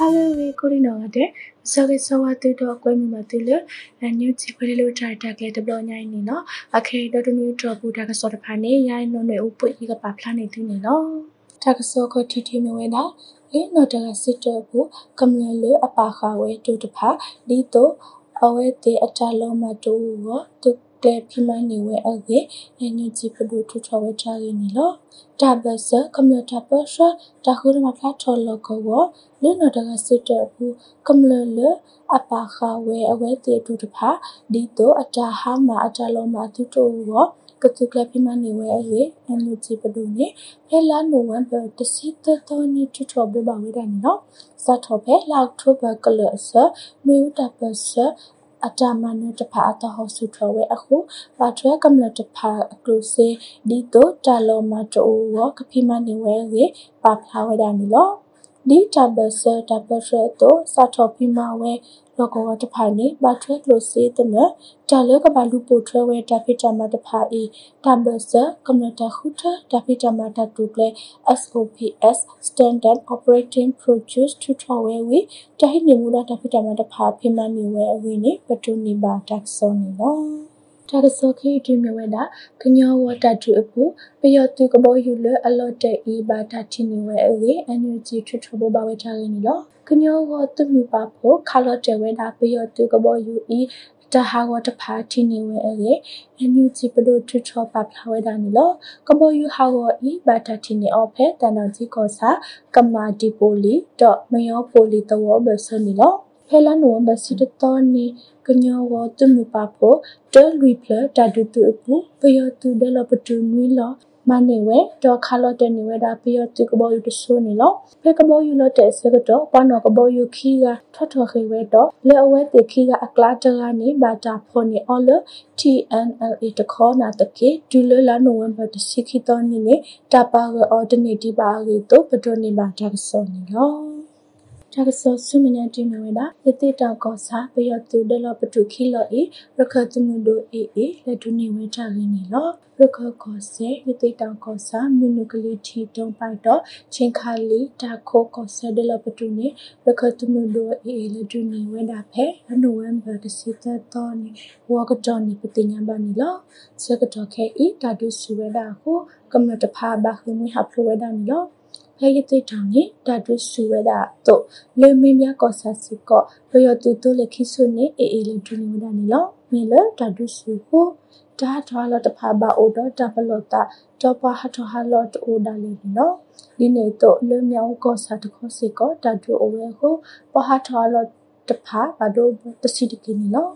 Hello ကိုရီနော်တဲ့ဆောကေဆောဝတူတော့ကွဲမိမတူလအညူချီခွဲလို့ထားတက်လေတဘလညိုင်းနေနော်အခေတော်တနူတော့ဘူးတာကစောတဖာနေရိုင်းနုံနေဥပွေကပါဖလာနေတူနေနော်တာကစောကိုတီတီမဝဲတာလေနော်တကစစ်တော့ဘူးကမလလအပါခဝဲတူတဖာဒီတော့အဝဲတဲ့အတလုံးမတူရောသူ တဲဖိမနေဝဲအကေအညချီပဒုထထဝဲချာရင်းနီလောတာဘဆကမ္လတာပဆတာခုရမဖလာထော်လောကဝလွနတကစစ်တဘူးကမ္လလအပါခဝဲအဝဲတေတူတဖာဒီတော့အတာဟာမအတာလုံးမတူတူရောကတုကလပိမနေဝဲအကေအညချီပဒုနေဖဲလာနိုဝင်ဘာတစီတတော်နီထထဘဘဝဲတယ်နော်စတ်ထော်ဖဲလောက်ထိုဘကလဆမြို့တပဆ အတာမနတဖာအတဟောစုထဝဲအခုပါထွဲကမ္လတဖာအကလုစေဒီတိုတာလောမတိုဝကဖိမနေဝဲရေပါဖလာဝဲတာနီလော ဒီတဘဆတဘဆတိုစာထောဖိမဝဲလောကဝတဖာနေပါထွဲကလုစေတနတာလကဘာလူပိုထွဲဝဲတဖိတမတဖာဤတဘဆကမ္လတခုထတဖိတမတတုကလေ SOPS Standard Operating Procedures ထထဝဲဝီတဟိနေမူလာတဖိတမတဖာဖိမနေဝဲအဝီနေပတုနေပါတက်စောနေလော တာကစောခေဒီမြဝဲတာကညောဝတတူအပူပယောတူကဘောယူလအလော့တဲ့ဤဘာတာတီနေဝဲအဝေအန်ယူဂျီထွထဘောပါဝဲထားရင်းလောကညောဝတုမြပါဖို့ခါလော့တဲ့ဝဲတာပယောတူကဘောယူဤတဟာဝတဖာတီနေဝဲအေအန်ယူဂျီပဒိုထထပပလာဝဲဒါနီလောကဘောယူဟာဝဤဘာတာတီနေအော်ဖဲတန်တော်ကြီးကောစာကမာဒီပိုလီဒေါ မယောပိုလီတဝဘဆနီလောဖဲလာနိုဝမ်ဘာစီတတော်နီကညောဝတုမြပါဖို့တဲလူပလတာဒူတူအပူပယောတူဒလပတူနွီလောမနေဝဲဒေါ်ခါလော့တဲ့နေဝဲဒါပယောတူကဘောယူတဆိုးနေလောဖဲကဘောယူလော့တဲ့စကတော့ပနောကဘောယူခီကထွက်ထွက်ခေဝဲတော့လဲအဝဲတေခီကအကလာတကနေဘာတာဖော်နေအော်လ TNLA တခေါ်နာတကေဒူလလာနိုဝင်ဘာတစီခီတော်နေနေတပါကအော်ဒနေတီပါရီတော့ပဒိုနေဘာတာဆောနေလော တာကဆောဆုမညာတိနဝေဒယတိတောကောစာပယတုဒလပတုခိလောဤရခတုမုဒိုအေအေလက်ဒုနေဝေတာရင်းနီလောရခခောစေယတိတောကောစာမြနုကလေးထီတုံပိုက်တော့ချင်းခါလီတာခိုကောဆဒလပတုနေရခတုမုဒိုအေအေလက်ဒုနေဝေတာဖဲအနိုဝင်ဘာတစီတတော်နေဝါကတော်နေပတိညာဘာနီလောစကတော်ခဲဤတာဒုစုဝေတာကိုကမ္မတဖာဘာခုမီဟပ်လိုဝေတာနီလော ဖဲရတိတောင်နေဓာတုစုဝဲတာတော့လေမင်းများကောဆာစီကောဘယောတူတူလက်ခိဆုနေအေအေလေဒူနေဝဒနေလောမေလဓာတုစုကိုဓာထွာလတဖာဘာအိုတော့တပလောတာတော့ပဟထဟာလောတိုဒါလေနော်ဒီနေတော့လေမြောင်းကောဆာတခေါစီကောဓာတုအဝဲကိုပဟထဟာလောတဖာဘာတို့တစီတကိနေလော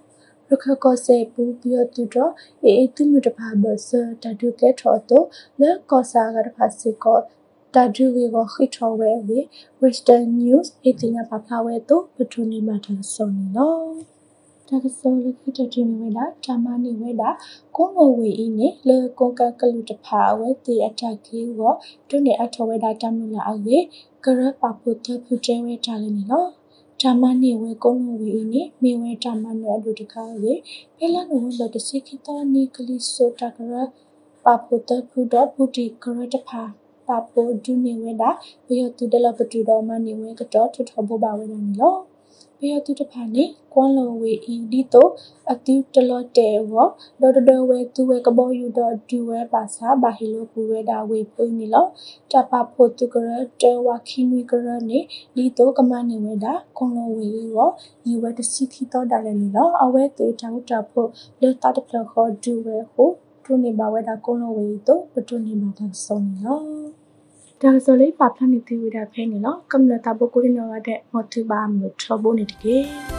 ရခကောစေပူပြတူတော့အေအေသူမြတဖာဘဆဓာတုကဲထော်တော့လေကောဆာကတဖာစီကော တာဒူဝေကိုခိထောဝဲဝေ Western News အတင်ညာပါဖလာဝဲတော့ပထနီမာတဆုံနီလောတကစောလခိတတိမီဝဲတာဓမ္မနိဝဲတာကုန်းဝဝေဤနေလေကွန်ကကလူတဖာဝဲတီအတကေကိုတုနေအထဝဲတာတမှုလာအဝေကရပပုတဖုတဲဝဲတာလည်းနီလောဓမ္မနိဝဲကုန်းဝဝေဤနေမိဝဲဓမ္မနွယ်အလူတကားဝေဖဲလာနဝဘတစိခိတနိကလိဆိုတကရပပုတဖုဒဖုတိကရတဖာ ပါပိုဒုနေဝဲတာဘယောတူတလပတူတော်မနေဝဲကတော့ထထဘောပါဝဲတယ်နော်ဘယောတူတဖာနေကွန်လောဝေအီဒီတိုအတူတလော့တဲဝဒေါ်ဒေါ်ဝဲသူဝဲကဘောယူတော့ဒူဝဲပါစာဘာဟီလိုပူဝဲတာဝေပွင်းနေလောတပဖို့သူကရတဲဝခီမီကရနေဒီတိုကမနေဝဲတာကွန်လောဝေရောဒီဝဲတစီခီတော့ဒါလည်းနေလောအဝဲတေတောက်တာဖို့လေတာတဖလခေါ်ဒူဝဲဟိုထုနေပါဝဲတာကွန်လောဝေတော့ပထုနေမှာတဆုံးနော် ဒါဆိုလေပါဖလာနေတီဝီတာဖဲနေနော်ကမ္လတာဘကိုရင်းတော့တဲ့မော်တူပါမလို့ထဘိုးနေတကယ်